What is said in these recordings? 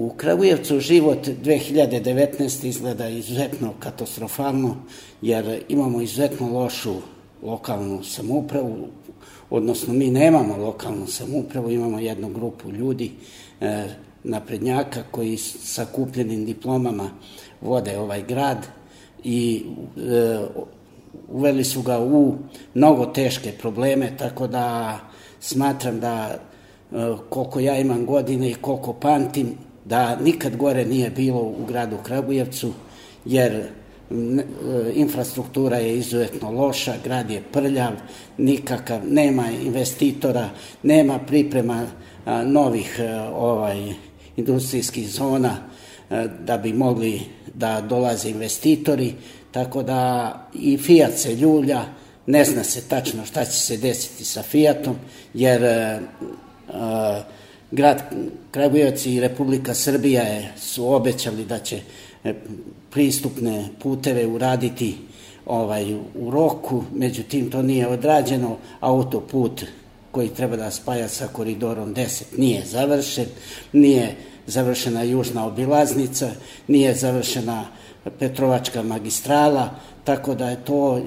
U Kragujevcu život 2019. izgleda izuzetno katastrofalno, jer imamo izuzetno lošu lokalnu samoupravu, odnosno mi nemamo lokalnu samoupravu, imamo jednu grupu ljudi, e, naprednjaka koji sa kupljenim diplomama vode ovaj grad i e, uveli su ga u mnogo teške probleme, tako da smatram da e, koliko ja imam godine i koliko pamtim, da nikad gore nije bilo u gradu Kragujevcu, jer e, infrastruktura je izuzetno loša, grad je prljav, nikakav, nema investitora, nema priprema novih ovaj industrijskih zona da bi mogli da dolaze investitori, tako da i Fiat se ljulja, ne zna se tačno šta će se desiti sa Fiatom, jer grad Kragujevac i Republika Srbija je, su obećali da će e, pristupne puteve uraditi ovaj u roku, međutim to nije odrađeno, autoput koji treba da spaja sa koridorom 10 nije završen, nije završena južna obilaznica, nije završena Petrovačka magistrala, tako da je to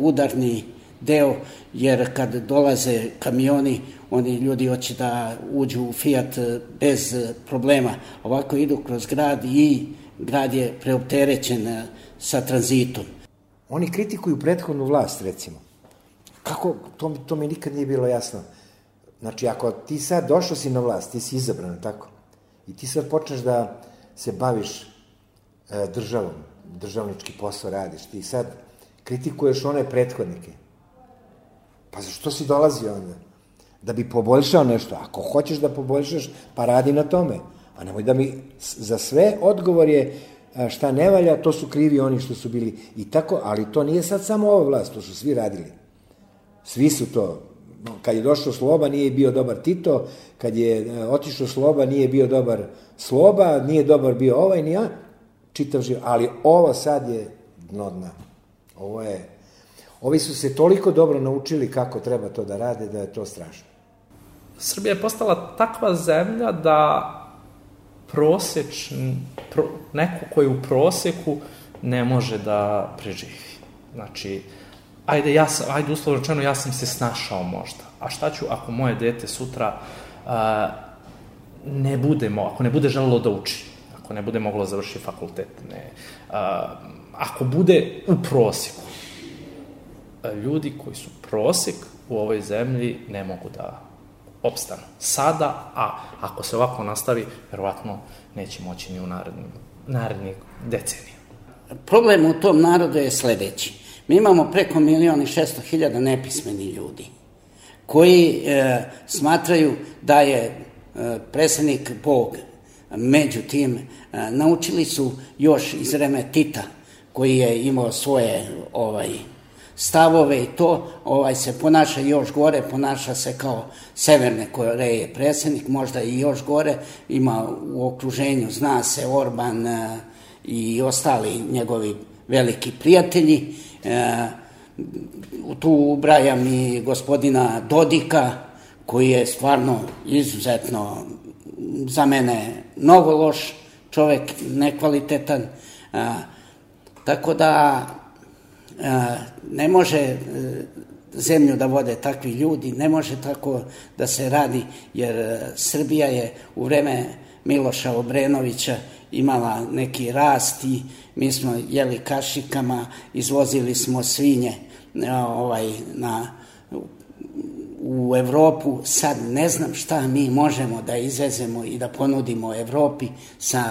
udarni deo, jer kad dolaze kamioni, oni ljudi hoće da uđu u Fiat bez problema. Ovako idu kroz grad i grad je preopterećen sa tranzitom. Oni kritikuju prethodnu vlast, recimo. Kako, to, to mi nikad nije bilo jasno. Znači, ako ti sad došao si na vlast, ti si izabran, tako? I ti sad počneš da se baviš e, državom, državnički posao radiš, ti sad kritikuješ one prethodnike. Pa zašto si dolazio onda? Da bi poboljšao nešto. Ako hoćeš da poboljšaš, pa radi na tome. A nemoj da mi za sve odgovor je e, šta ne valja, to su krivi oni što su bili i tako, ali to nije sad samo ova vlast, to su svi radili. Svi su to kad je došao Sloba nije bio dobar Tito, kad je e, otišao Sloba nije bio dobar Sloba, nije dobar bio ovaj, ni ja, čitav život. Ali ovo sad je dno dna. Ovo je, ovi su se toliko dobro naučili kako treba to da rade, da je to strašno. Srbija je postala takva zemlja da prosečn, pro, neko koji u proseku ne može da preživi. Znači, ajde, ja sam, ajde uslovno rečeno, ja sam se snašao možda. A šta ću ako moje dete sutra a, ne bude, ako ne bude želelo da uči, ako ne bude moglo da završiti fakultet, ne, a, ako bude u proseku, ljudi koji su prosek u ovoj zemlji ne mogu da opstanu. Sada, a ako se ovako nastavi, verovatno neće moći ni u narednim, narednih decenija. Problem u tom narodu je sledeći. Mi imamo preko milion i šesto hiljada nepismeni ljudi koji e, smatraju da je e, predsednik Bog. Međutim, e, naučili su još iz vreme Tita, koji je imao svoje ovaj stavove i to ovaj se ponaša još gore, ponaša se kao Severne Koreje predsednik, možda i još gore, ima u okruženju, zna se Orban e, i ostali njegovi veliki prijatelji E, tu ubrajam i gospodina Dodika, koji je stvarno izuzetno za mene mnogo loš čovek, nekvalitetan. E, tako da ne može e, zemlju da vode takvi ljudi, ne može tako da se radi, jer e, Srbija je u vreme Miloša Obrenovića imala neki rast i mi smo jeli kašikama, izvozili smo svinje ovaj, na, u Evropu. Sad ne znam šta mi možemo da izvezemo i da ponudimo Evropi sa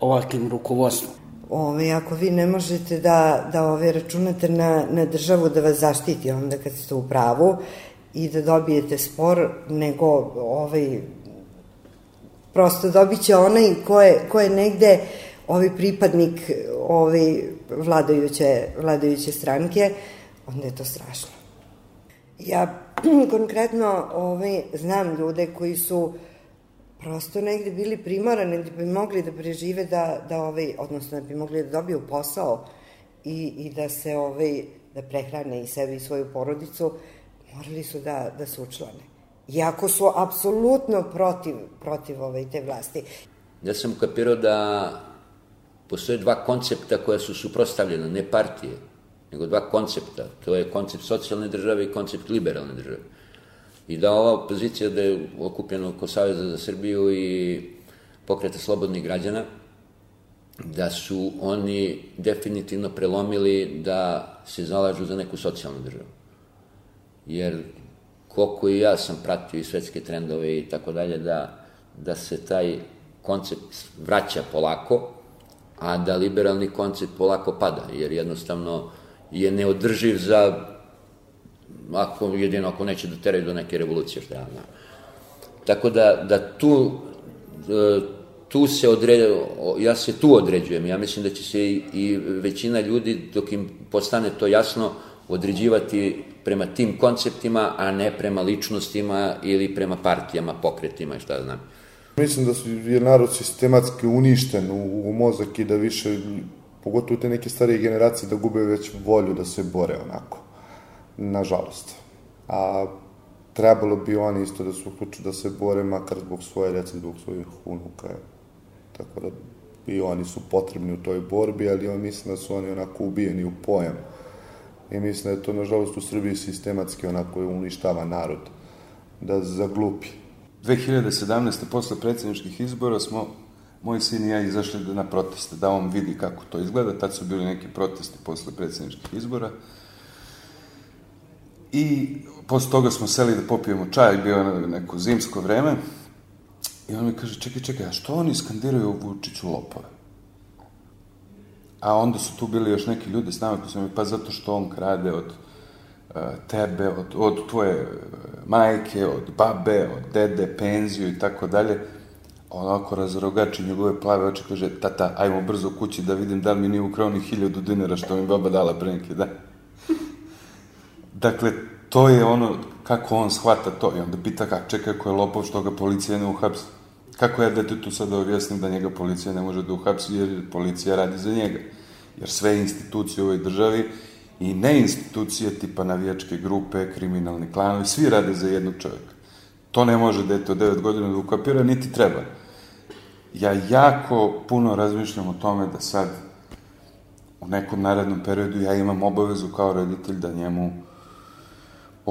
ovakvim rukovodstvom. Ove, ako vi ne možete da, da ove, računate na, na državu da vas zaštiti onda kad ste u pravu i da dobijete spor, nego ovaj, prosto dobit će onaj ko je, ko je negde ovaj pripadnik ovaj vladajuće, vladajuće stranke, onda je to strašno. Ja konkretno ovaj, znam ljude koji su prosto negde bili primorani da bi mogli da prežive da, da ovaj, odnosno da bi mogli da dobiju posao i, i da se ovaj, da prehrane i sebe i svoju porodicu, morali su da, da se učlane. Iako su apsolutno protiv, protiv ovaj, te vlasti. ja sam ukapirao da postoje dva koncepta koja su suprostavljena, ne partije, nego dva koncepta. To je koncept socijalne države i koncept liberalne države. I da ova opozicija da je okupljena oko Saveza za Srbiju i pokreta slobodnih građana, da su oni definitivno prelomili da se zalažu za neku socijalnu državu. Jer koliko i ja sam pratio i svetske trendove i tako dalje, da, da se taj koncept vraća polako, a da liberalni koncept polako pada, jer jednostavno je neodrživ za ako jedino ako neće da teraju do neke revolucije, što ja znam. Tako da, da tu, e, tu se određuje, ja se tu određujem, ja mislim da će se i, i većina ljudi, dok im postane to jasno, određivati prema tim konceptima, a ne prema ličnostima ili prema partijama, pokretima i šta znam. Mislim da su, je narod sistematski uništen u, u mozak i da više, pogotovo te neke starije generacije, da gube već volju da se bore onako. Nažalost. A trebalo bi oni isto da se uključu da se bore, makar zbog svoje dece, zbog svojih unuka. Tako da i oni su potrebni u toj borbi, ali ja mislim da su oni onako ubijeni u pojam. I mislim da je to, nažalost, u Srbiji sistematski onako uništava narod. Da zaglupi. 2017. posle predsjedničkih izbora smo moj sin i ja izašli na proteste, da on vidi kako to izgleda. Tad su bili neki protesti posle predsjedničkih izbora. I posle toga smo seli da popijemo čaj, bio neko zimsko vreme. I on mi kaže, čekaj, čekaj, a što oni skandiraju Vučiću lopove? A onda su tu bili još neki ljudi s nama koji su mi, pa zato što on krade od uh, tebe, od, od tvoje majke, od babe, od dede, penziju i tako dalje. Onako razrogači njegove plave oči, kaže, tata, ajmo brzo kući da vidim da li mi nije ukrao ni hiljadu dinara što mi baba dala pre neki dan. Dakle, to je ono, kako on shvata to. I onda pita, kak, čekaj, ko je lopov, što ga policija ne uhapsi. Kako ja detetu sad da objasnim da njega policija ne može da uhapsi, jer policija radi za njega. Jer sve institucije u ovoj državi i ne institucije tipa navijačke grupe, kriminalni klanovi, svi rade za jednog čovjeka. To ne može dete od 9 godina da ukapira, niti treba. Ja jako puno razmišljam o tome da sad u nekom narednom periodu ja imam obavezu kao roditelj da njemu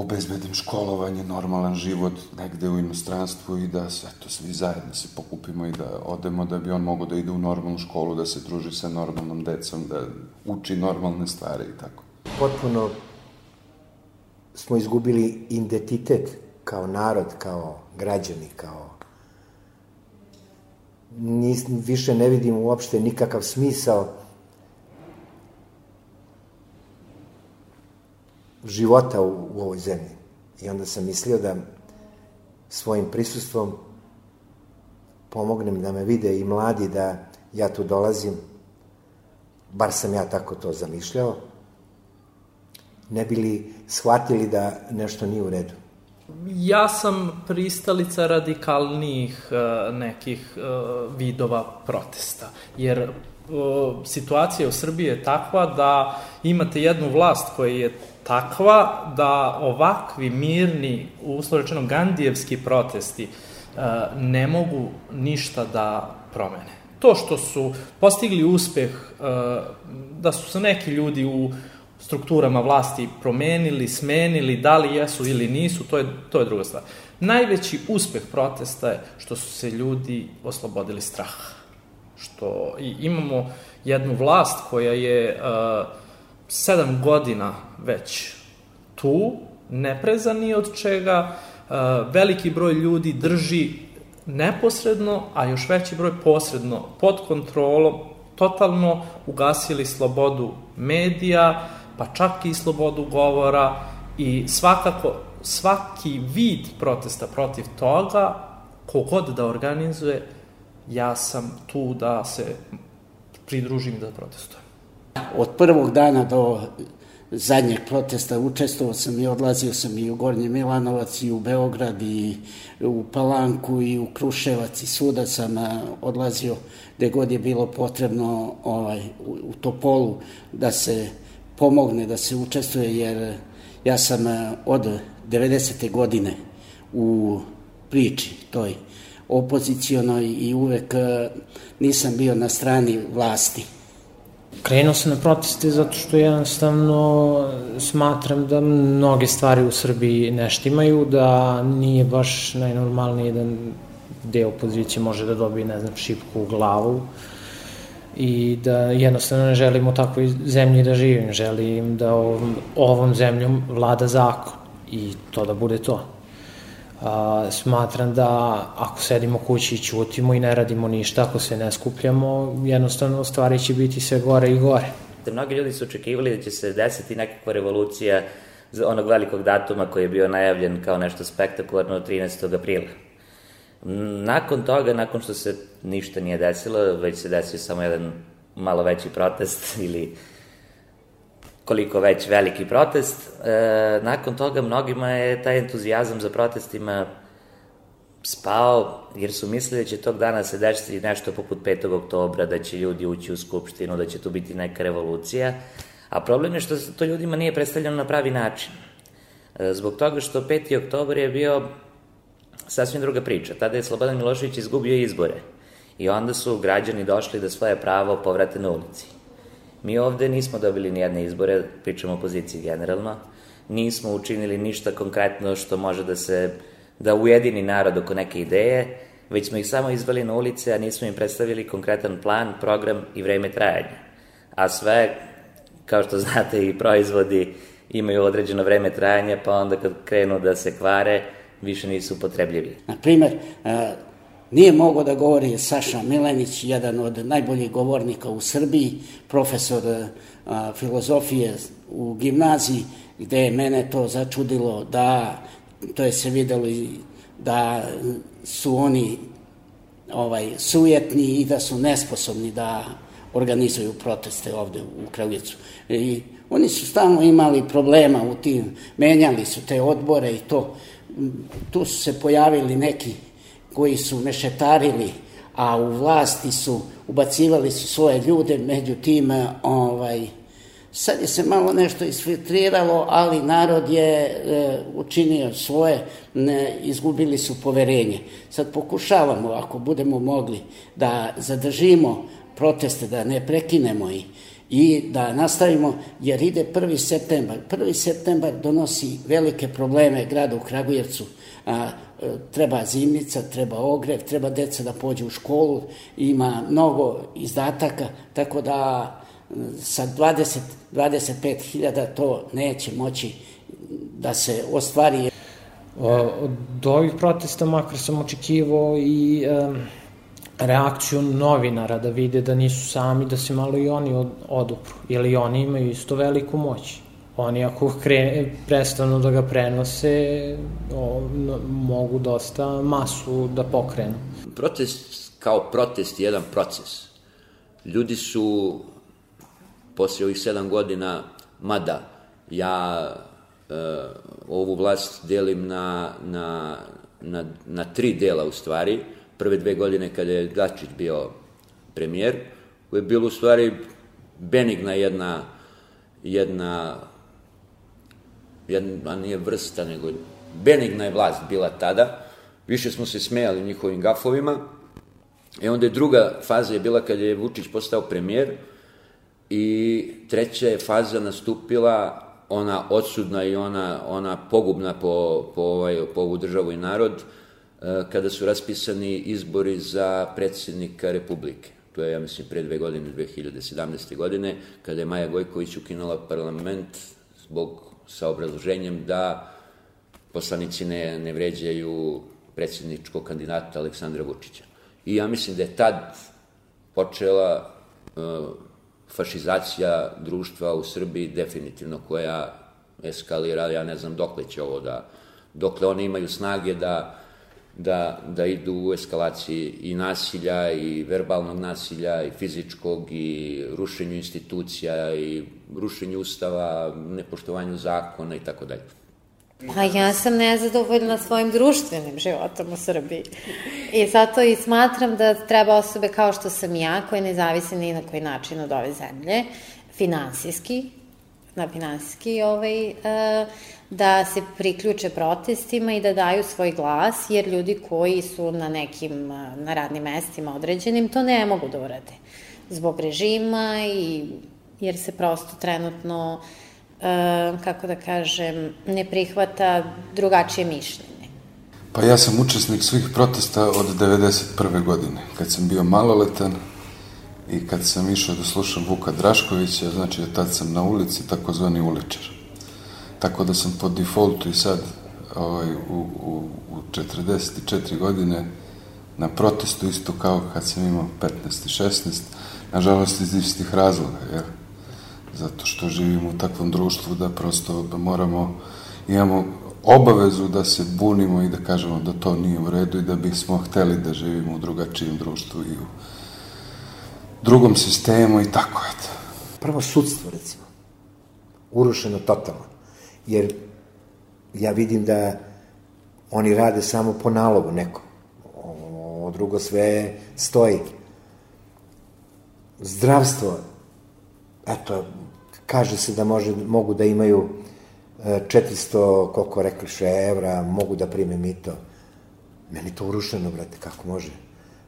obezbedim školovanje, normalan život negde u inostranstvu i da sve to svi zajedno se pokupimo i da odemo da bi on mogo da ide u normalnu školu, da se druži sa normalnom decom, da uči normalne stvari i tako. Potpuno smo izgubili identitet kao narod, kao građani, kao Nis, više ne vidim uopšte nikakav smisao života u, u ovoj zemlji. I onda sam mislio da svojim prisustvom pomognem da me vide i mladi da ja tu dolazim, bar sam ja tako to zamišljao, ne bili shvatili da nešto nije u redu. Ja sam pristalica radikalnijih uh, nekih uh, vidova protesta, jer situacija u Srbiji je takva da imate jednu vlast koja je takva da ovakvi mirni, uslovno rečeno gandijevski protesti uh, ne mogu ništa da promene. To što su postigli uspeh, uh, da su se neki ljudi u strukturama vlasti promenili, smenili, da li jesu ili nisu, to je, to je druga stvar. Najveći uspeh protesta je što su se ljudi oslobodili straha. Što i imamo jednu vlast koja je uh, sedam godina već tu, neprezani od čega, uh, veliki broj ljudi drži neposredno, a još veći broj posredno pod kontrolom, totalno ugasili slobodu medija, pa čak i slobodu govora i svakako svaki vid protesta protiv toga, kogod da organizuje, ja sam tu da se pridružim i da protestujem. Od prvog dana do zadnjeg protesta učestvovao sam i odlazio sam i u Gornji Milanovac i u Beograd i u Palanku i u Kruševac i svuda sam odlazio gde god je bilo potrebno ovaj, u, Topolu da se pomogne, da se učestvuje jer ja sam od 90. godine u priči toj opozicijonoj i uvek e, nisam bio na strani vlasti. Krenuo sam na proteste zato što jednostavno smatram da mnoge stvari u Srbiji ne štimaju, da nije baš najnormalnije da deo opozicije može da dobije, ne znam, šipku u glavu i da jednostavno ne želim u takvoj zemlji da živim, želim da ovom, ovom zemljom vlada zakon i to da bude to. A, smatram da ako sedimo kući i ćutimo i ne radimo ništa, ako se ne skupljamo, jednostavno stvari će biti sve gore i gore. Da mnogi ljudi su očekivali da će se desiti nekakva revolucija za onog velikog datuma koji je bio najavljen kao nešto spektakularno 13. aprila. Nakon toga, nakon što se ništa nije desilo, već se desio samo jedan malo veći protest ili koliko već veliki protest, e, nakon toga mnogima je taj entuzijazam za protestima spao, jer su mislili da će tog dana se desiti nešto poput 5. oktobra, da će ljudi ući u Skupštinu, da će tu biti neka revolucija, a problem je što to ljudima nije predstavljeno na pravi način. E, zbog toga što 5. oktobar je bio sasvim druga priča. Tada je Slobodan Milošević izgubio izbore i onda su građani došli da svoje pravo povrate na ulici. Mi ovde nismo dobili nijedne izbore, pričamo o opoziciji generalno, nismo učinili ništa konkretno što može da se, da ujedini narod oko neke ideje, već smo ih samo izveli na ulice, a nismo im predstavili konkretan plan, program i vreme trajanja. A sve, kao što znate, i proizvodi imaju određeno vreme trajanja, pa onda kad krenu da se kvare, više nisu upotrebljivi. Na primer, e, nije mogo da govori Saša Milenić, jedan od najboljih govornika u Srbiji, profesor e, filozofije u gimnaziji, gde je mene to začudilo da, to je se videlo i da su oni ovaj sujetni i da su nesposobni da organizuju proteste ovde u Kraljicu. I oni su stalno imali problema u tim, menjali su te odbore i to tu su se pojavili neki koji su mešetarili, a u vlasti su, ubacivali su svoje ljude, međutim, ovaj, sad je se malo nešto isfiltriralo, ali narod je e, učinio svoje, ne, izgubili su poverenje. Sad pokušavamo, ako budemo mogli, da zadržimo proteste, da ne prekinemo ih, i da nastavimo, jer ide 1. septembar. 1. septembar donosi velike probleme gradu u Kragujevcu. A, e, treba zimnica, treba ogrev, treba deca da pođe u školu, ima mnogo izdataka, tako da sa 20, 25 hiljada to neće moći da se ostvari. Od ovih protesta makar sam očekivao i um, reakciju novinara, da vide da nisu sami, da se malo i oni od, odupru, jer i oni imaju isto veliku moć. Oni ako krene, prestanu da ga prenose, o, mogu dosta masu da pokrenu. Protest kao protest je jedan proces. Ljudi su posle ovih sedam godina, mada ja e, ovu vlast delim na, na, na, na tri dela u stvari, prve dve godine kada je Dačić bio premijer, koji je bilo u stvari benigna jedna, jedna, jedna, nije vrsta, nego benigna je vlast bila tada, više smo se smejali njihovim gafovima, i onda je druga faza je bila kada je Vučić postao premijer, i treća je faza nastupila ona odsudna i ona, ona pogubna po, po, ovaj, po ovu državu i narod, kada su raspisani izbori za predsjednika Republike. To je, ja mislim, pre dve godine, 2017. godine, kada je Maja Gojković ukinula parlament zbog sa obrazloženjem da poslanici ne, ne vređaju predsjedničkog kandidata Aleksandra Vučića. I ja mislim da je tad počela uh, fašizacija društva u Srbiji definitivno koja eskalira, ja ne znam dokle će ovo da, dokle oni imaju snage da da, da idu u eskalaciji i nasilja, i verbalnog nasilja, i fizičkog, i rušenju institucija, i rušenju ustava, nepoštovanju zakona i tako dalje. Pa ja sam nezadovoljna svojim društvenim životom u Srbiji. I zato i smatram da treba osobe kao što sam ja, koje ne zavise ni na koji način od ove zemlje, finansijski, na finansijski ovaj, uh, da se priključe protestima i da daju svoj glas, jer ljudi koji su na nekim, na radnim mestima određenim, to ne mogu da urade. Zbog režima i jer se prosto trenutno, e, kako da kažem, ne prihvata drugačije mišljenje. Pa ja sam učesnik svih protesta od 91. godine, kad sam bio maloletan i kad sam išao da slušam Vuka Draškovića, znači tad sam na ulici, takozvani uličar. Tako da sam po defaultu i sad ovaj, u, u, u 44 godine na protestu isto kao kad sam imao 15 i 16, nažalost iz istih razloga, jer zato što živimo u takvom društvu da prosto da moramo, imamo obavezu da se bunimo i da kažemo da to nije u redu i da bismo hteli da živimo u drugačijem društvu i u drugom sistemu i tako, eto. Prvo sudstvo, recimo, urušeno totalno jer ja vidim da oni rade samo po nalogu nekom. O, drugo sve stoji. Zdravstvo, eto, kaže se da može, mogu da imaju 400, e, koliko rekliše, evra, mogu da prime mito. Meni to urušeno, brate, kako može?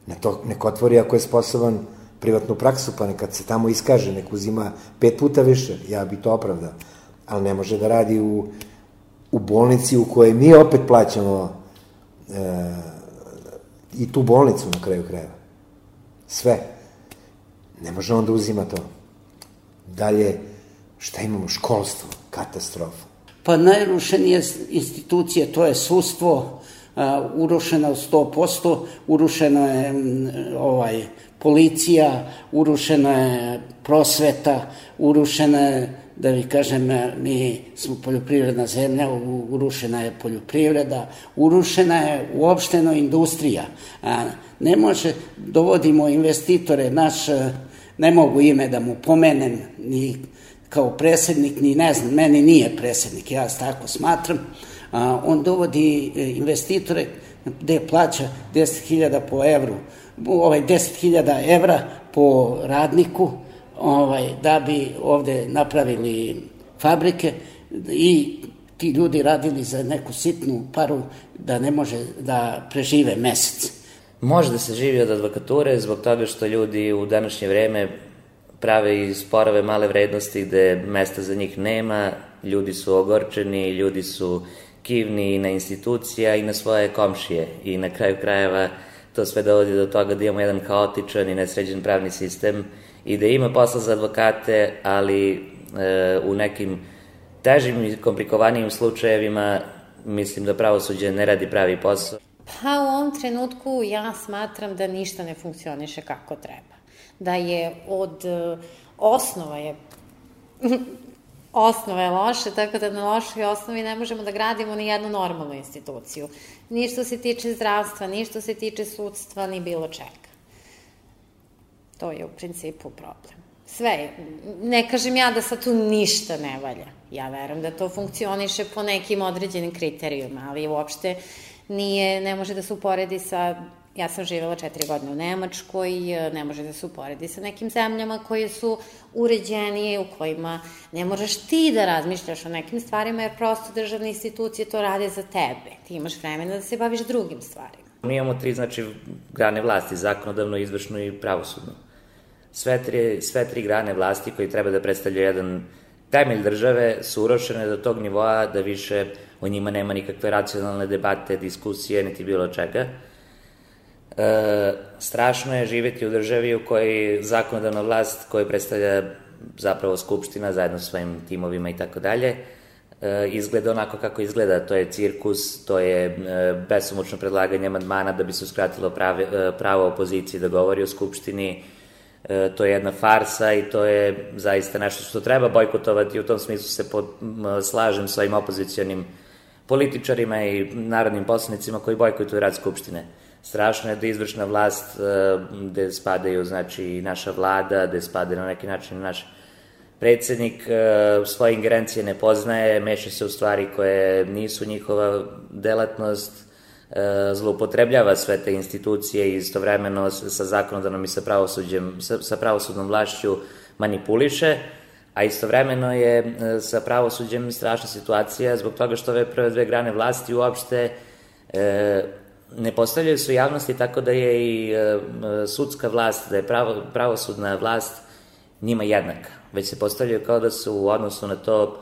Ne to, nek otvori ako je sposoban privatnu praksu, pa nekad se tamo iskaže, nek uzima pet puta više, ja bi to opravdao ali ne može da radi u, u bolnici u kojoj mi opet plaćamo e, i tu bolnicu na kraju krajeva. Sve. Ne može on da uzima to. Dalje, šta imamo? Školstvo, katastrofa. Pa najrušenije institucije, to je sustvo, a, urušeno 100%, urušena je ovaj, policija, urušena je prosveta, urušena je da vi kažem, mi smo poljoprivredna zemlja, urušena je poljoprivreda, urušena je uopšteno industrija. A ne može, dovodimo investitore, naš, ne mogu ime da mu pomenem, ni kao presednik, ni ne znam, meni nije presednik, ja tako smatram, a, on dovodi e, investitore gde plaća 10.000 po evru, ovaj 10.000 evra po radniku, ovaj, da bi ovde napravili fabrike i ti ljudi radili za neku sitnu paru da ne može da prežive mesec. Može da se živi od advokature zbog toga što ljudi u današnje vreme prave i sporove male vrednosti gde mesta za njih nema, ljudi su ogorčeni, ljudi su kivni na institucija i na svoje komšije i na kraju krajeva to sve dovodi do toga da imamo jedan haotičan i nesređen pravni sistem i da ima posla za advokate, ali e, u nekim težim i komplikovanijim slučajevima mislim da pravosuđe ne radi pravi posao. Pa u ovom trenutku ja smatram da ništa ne funkcioniše kako treba. Da je od e, osnova je osnova je loše, tako da na lošoj osnovi ne možemo da gradimo ni jednu normalnu instituciju. Ni što se tiče zdravstva, ni što se tiče sudstva, ni bilo čega. To je u principu problem. Sve, ne kažem ja da sad tu ništa ne valja. Ja verujem da to funkcioniše po nekim određenim kriterijuma, ali uopšte nije, ne može da se uporedi sa Ja sam živela četiri godine u Nemačkoj, ne može da se uporedi sa nekim zemljama koje su uređenije, u kojima ne moraš ti da razmišljaš o nekim stvarima, jer prosto državne institucije to rade za tebe. Ti imaš vremena da se baviš drugim stvarima. Mi imamo tri, znači, grane vlasti, zakonodavno, izvršno i pravosudno sve tri, sve tri grane vlasti koji treba da predstavljaju jedan temelj države su urošene do tog nivoa da više o njima nema nikakve racionalne debate, diskusije, niti bilo čega. E, strašno je živeti u državi u kojoj zakonodavna vlast koja predstavlja zapravo skupština zajedno sa svojim timovima i tako dalje, e, izgleda onako kako izgleda, to je cirkus, to je e, besomučno predlaganje amandmana da bi se uskratilo prave, e, pravo opoziciji da govori o skupštini, e, to je jedna farsa i to je zaista nešto što treba bojkotovati. U tom smislu se pod, m, slažem sa ovim opozicijonim političarima i narodnim poslanicima koji bojkotuju rad Skupštine. Strašno je da izvršna vlast e, gde spadaju znači naša vlada, gde spadaju na neki način naš predsednik e, svoje ingerencije ne poznaje, meša se u stvari koje nisu njihova delatnost, E, zloupotrebljava sve te institucije i istovremeno sa zakonodavnom i sa pravosuđem, sa, pravosudnom vlašću manipuliše, A istovremeno je sa pravosuđem strašna situacija zbog toga što ove prve dve grane vlasti uopšte ne postavljaju se u javnosti tako da je i e, sudska vlast, da je pravo, pravosudna vlast njima jednaka, već se postavljaju kao da su u odnosu na to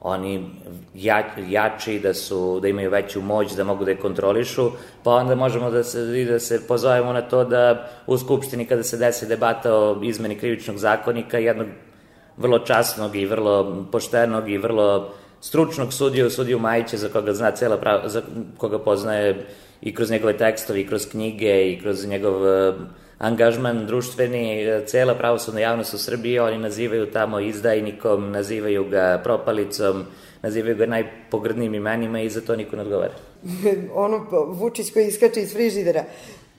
oni ja, jači, da su da imaju veću moć, da mogu da je kontrolišu, pa onda možemo da se da se pozovemo na to da u skupštini kada se desi debata o izmeni krivičnog zakonika jednog vrlo časnog i vrlo poštenog i vrlo stručnog sudiju, sudiju Majića za koga zna cela prava, za koga poznaje i kroz njegove tekstove, i kroz knjige, i kroz njegov uh, angažman društveni, uh, cela pravosudna javnost u Srbiji, oni nazivaju tamo izdajnikom, nazivaju ga propalicom, nazivaju ga najpogrdnijim imenima i za to niko ne odgovara. ono, Vučić koji iskače iz frižidera,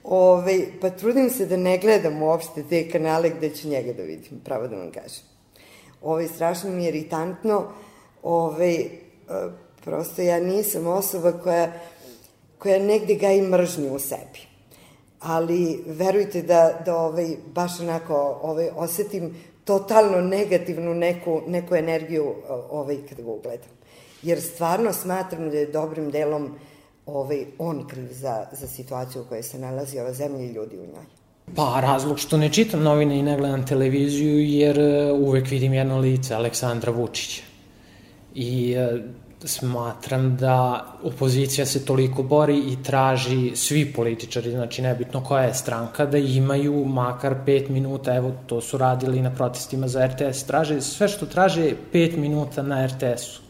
Ove, pa trudim se da ne gledam uopšte te kanale gde ću njega da vidim, pravo da vam kažem. Ove, strašno mi je iritantno, ove, e, prosto ja nisam osoba koja koja negde gaji mržnju u sebi. Ali verujte da, da ovaj, baš onako ovaj, osetim totalno negativnu neku, neku energiju ovaj, kada ga ugledam. Jer stvarno smatram da je dobrim delom ovaj, on kriv za, za situaciju u kojoj se nalazi ova zemlja i ljudi u njoj. Pa, razlog što ne čitam novine i ne gledam televiziju, jer e, uvek vidim jedno lice, Aleksandra Vučića. I e, smatram da opozicija se toliko bori i traži svi političari, znači nebitno koja je stranka, da imaju makar 5 minuta, evo to su radili na protestima za RTS, traže sve što traže 5 minuta na RTS-u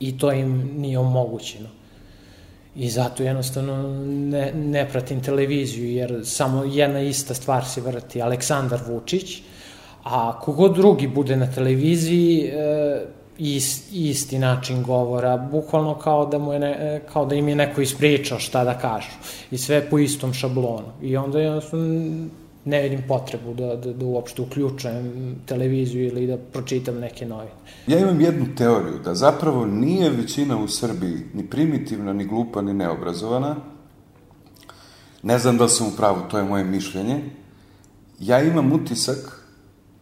i to im nije omogućeno. I zato jednostavno ne, ne pratim televiziju, jer samo jedna ista stvar se vrti, Aleksandar Vučić, a kogod drugi bude na televiziji, e, ist, isti način govora, bukvalno kao da, mu je ne, kao da im je neko ispričao šta da kažu i sve po istom šablonu. I onda jednostavno ne vidim potrebu da, da, da uopšte uključujem televiziju ili da pročitam neke novine. Ja imam jednu teoriju, da zapravo nije većina u Srbiji ni primitivna, ni glupa, ni neobrazovana. Ne znam da sam u pravu, to je moje mišljenje. Ja imam utisak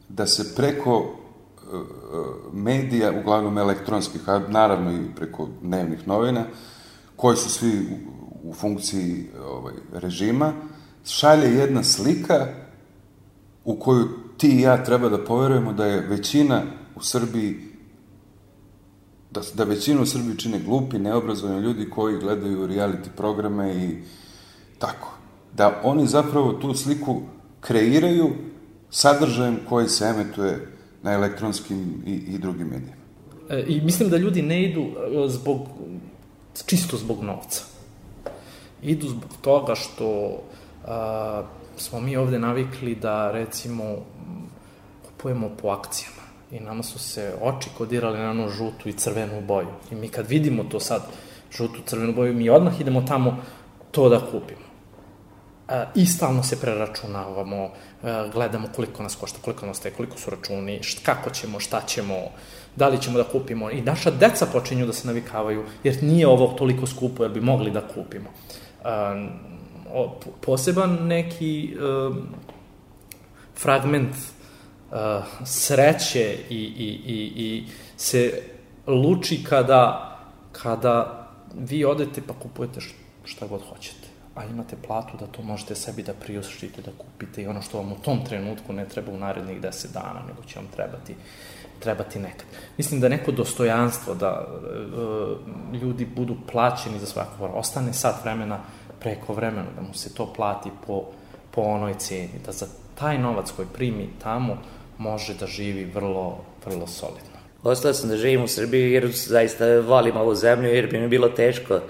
da se preko medija, uglavnom elektronskih, a naravno i preko dnevnih novina, koji su svi u, funkciji ovaj, režima, šalje jedna slika u koju ti i ja treba da poverujemo da je većina u Srbiji da, da većinu u Srbiji čine glupi, neobrazovani ljudi koji gledaju reality programe i tako. Da oni zapravo tu sliku kreiraju sadržajem koji se emetuje na elektronskim i, i drugim medijima. E, I mislim da ljudi ne idu e, zbog, čisto zbog novca. Idu zbog toga što a, smo mi ovde navikli da, recimo, kupujemo po akcijama. I nama su se oči kodirali na ono žutu i crvenu boju. I mi kad vidimo to sad, žutu, crvenu boju, mi odmah idemo tamo to da kupimo. E, i stalno se preračunavamo, e, gledamo koliko nas košta, koliko nas te, koliko su računi, št, kako ćemo, šta ćemo, da li ćemo da kupimo. I naša deca počinju da se navikavaju, jer nije ovo toliko skupo, jer bi mogli da kupimo. E, poseban neki fragment sreće i, i, i, i se luči kada, kada vi odete pa kupujete šta god hoćete a imate platu da to možete sebi da priuštite, da kupite i ono što vam u tom trenutku ne treba u narednih 10 dana, nego će vam trebati trebati nekad. Mislim da neko dostojanstvo, da e, ljudi budu plaćeni za svako vrlo, ostane sat vremena preko vremena, da mu se to plati po, po onoj ceni, da za taj novac koji primi tamo može da živi vrlo, vrlo solidno. Ostao sam da živim u Srbiji jer zaista volim ovu zemlju jer bi mi bilo teško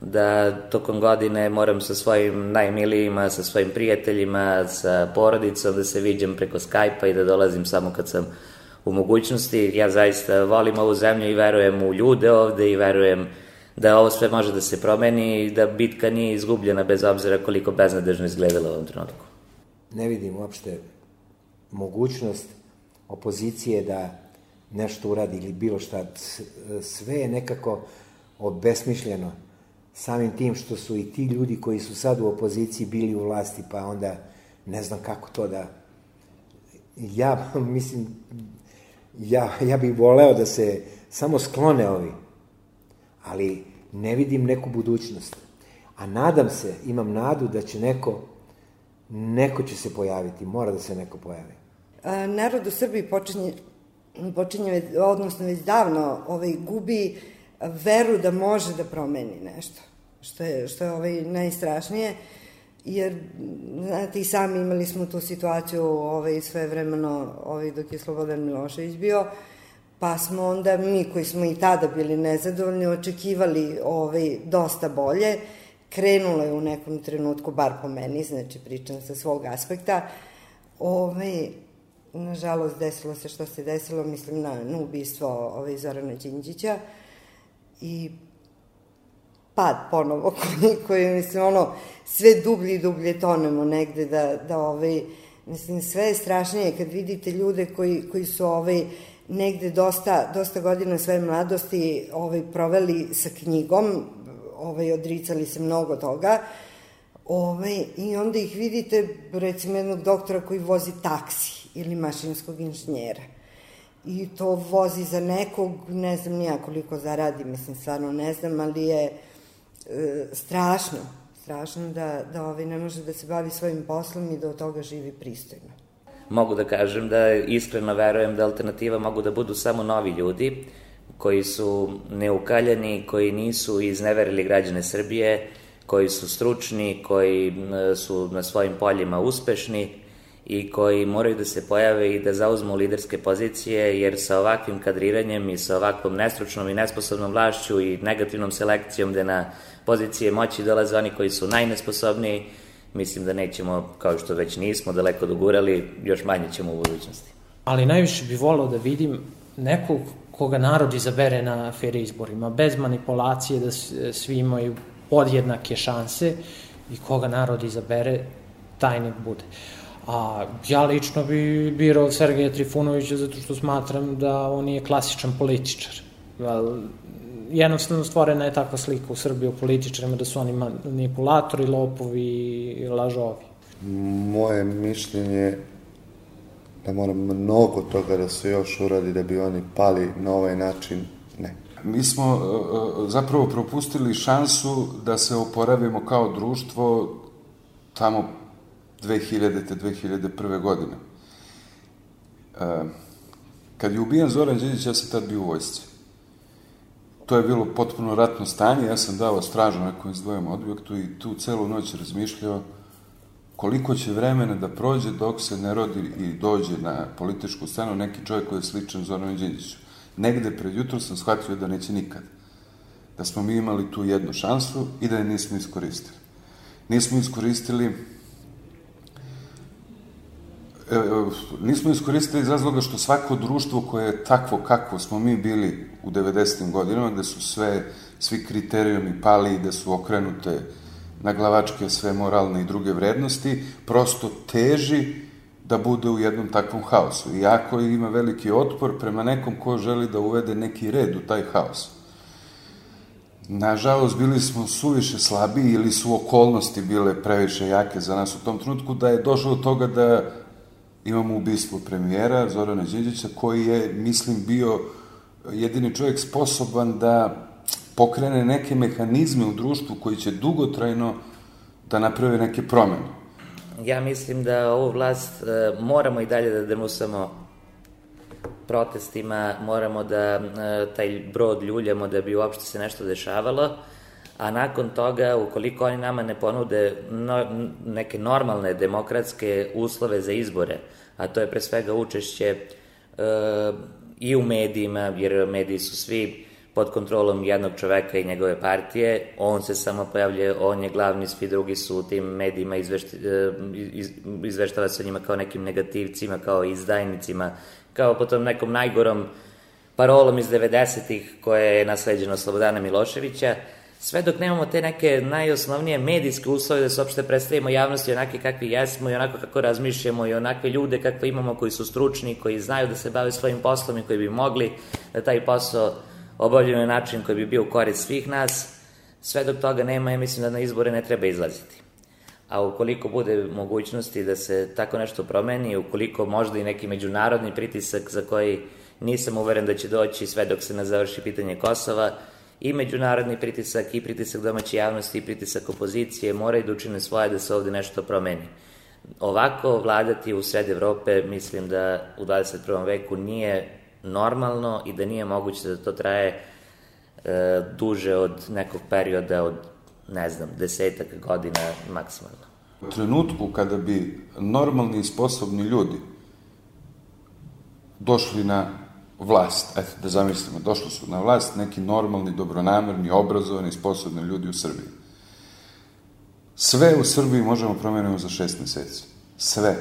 da tokom godine moram sa svojim najmilijima, sa svojim prijateljima, sa porodicom da se viđam preko Skype-a i da dolazim samo kad sam u mogućnosti. Ja zaista volim ovu zemlju i verujem u ljude ovde i verujem da ovo sve može da se promeni i da bitka nije izgubljena bez obzira koliko beznadežno izgledala u ovom trenutku. Ne vidim uopšte mogućnost opozicije da nešto uradi ili bilo šta. Sve je nekako obesmišljeno samim tim što su i ti ljudi koji su sad u opoziciji bili u vlasti, pa onda ne znam kako to da... Ja mislim, ja, ja bih voleo da se samo sklone ovi, ali ne vidim neku budućnost. A nadam se, imam nadu da će neko, neko će se pojaviti, mora da se neko pojavi. A, narod u Srbiji počinje, počinje odnosno već davno, ovaj, gubi veru da može da promeni nešto, što je, što je ovaj, najstrašnije jer, znate, i sami imali smo tu situaciju ovaj, sve vremeno ovaj, dok je Slobodan Milošević bio, pa smo onda mi koji smo i tada bili nezadovoljni očekivali ovaj, dosta bolje, krenulo je u nekom trenutku, bar po meni, znači pričam sa svog aspekta, ovaj, nažalost desilo se što se desilo, mislim na, na ubistvo ovaj, Zorana Đinđića i pad ponovo koji, koji mislim ono sve dublje i dublje tonemo negde da, da ovaj, mislim sve je strašnije kad vidite ljude koji, koji su ovaj, negde dosta, dosta godina svoje mladosti ovaj, proveli sa knjigom, ovaj, odricali se mnogo toga, ovaj, i onda ih vidite, recimo jednog doktora koji vozi taksi ili mašinskog inženjera. I to vozi za nekog, ne znam nija koliko zaradi, mislim, stvarno ne znam, ali je e, strašno, strašno da, da ovaj ne može da se bavi svojim poslom i da od toga živi pristojno. Mogu da kažem da iskreno verujem da alternativa mogu da budu samo novi ljudi koji su neukaljeni, koji nisu izneverili građane Srbije, koji su stručni, koji su na svojim poljima uspešni i koji moraju da se pojave i da zauzmu liderske pozicije, jer sa ovakvim kadriranjem i sa ovakvom nestručnom i nesposobnom vlašću i negativnom selekcijom gde na pozicije moći dolaze oni koji su najnesposobniji, mislim da nećemo, kao što već nismo, daleko dogurali, još manje ćemo u budućnosti. Ali najviše bih volao da vidim nekog koga narod izabere na fair izborima, bez manipulacije da svi imaju podjednake šanse i koga narod izabere, taj nek bude. A ja lično bi birao Sergeja Trifunovića zato što smatram da on je klasičan političar. Jednostavno stvorena je takva slika u Srbiji o političarima da su oni manipulatori, lopovi i lažovi. Moje mišljenje da mora mnogo toga da se još uradi da bi oni pali na ovaj način, ne. Mi smo e, e, zapravo propustili šansu da se oporavimo kao društvo tamo 2000. 2001. godine. E, kad je ubijen Zoran Đinđić, ja sam tad bio u vojsci. To je bilo potpuno ratno stanje, ja sam dao stražu nekom izdvojem objektu i tu celu noć razmišljao koliko će vremena da prođe dok se ne rodi i dođe na političku scenu neki čovjek koji je sličan Zoranu Đinđiću. Negde pred jutro sam shvatio da neće nikad. Da smo mi imali tu jednu šansu i da je nismo iskoristili. Nismo iskoristili nismo iskoristili iz razloga što svako društvo koje je takvo kakvo smo mi bili u 90. godinama, gde su sve, svi kriterijumi pali i gde su okrenute na glavačke sve moralne i druge vrednosti, prosto teži da bude u jednom takvom haosu. Iako ima veliki otpor prema nekom ko želi da uvede neki red u taj haos. Nažalost, bili smo suviše slabi ili su okolnosti bile previše jake za nas u tom trenutku da je došlo do toga da imamo ubistvo premijera Zorana Đinđića, koji je, mislim, bio jedini čovjek sposoban da pokrene neke mehanizme u društvu koji će dugotrajno da naprave neke promene. Ja mislim da ovu vlast e, moramo i dalje da demusamo protestima, moramo da e, taj brod ljuljamo da bi uopšte se nešto dešavalo, a nakon toga, ukoliko oni nama ne ponude no, neke normalne demokratske uslove za izbore, a to je pre svega učešće e, i u medijima, jer mediji su svi pod kontrolom jednog čoveka i njegove partije, on se samo pojavlja, on je glavni, svi drugi su u tim medijima, izvešti, e, iz, izveštava se o njima kao nekim negativcima, kao izdajnicima, kao po tom nekom najgorom parolom iz 90-ih koje je nasleđeno Slobodana Miloševića, sve dok nemamo te neke najosnovnije medijske uslove da se uopšte predstavimo javnosti onake kakvi jesmo i onako kako razmišljamo i onakve ljude kakve imamo koji su stručni, koji znaju da se bave svojim poslom i koji bi mogli da taj posao obavljaju na način koji bi bio u korist svih nas, sve dok toga nema, ja mislim da na izbore ne treba izlaziti. A ukoliko bude mogućnosti da se tako nešto promeni, ukoliko možda i neki međunarodni pritisak za koji nisam uveren da će doći sve dok se ne završi pitanje Kosova, i međunarodni pritisak, i pritisak domaće javnosti, i pritisak opozicije moraju da učine svoje da se ovde nešto promeni. Ovako vladati u sred Evrope, mislim da u 21. veku nije normalno i da nije moguće da to traje e, duže od nekog perioda od, ne znam, desetak godina maksimalno. U trenutku kada bi normalni i sposobni ljudi došli na vlast, eto da zamislimo, došli su na vlast neki normalni, dobronamerni, obrazovani, sposobni ljudi u Srbiji. Sve u Srbiji možemo promeniti za šest meseci. Sve.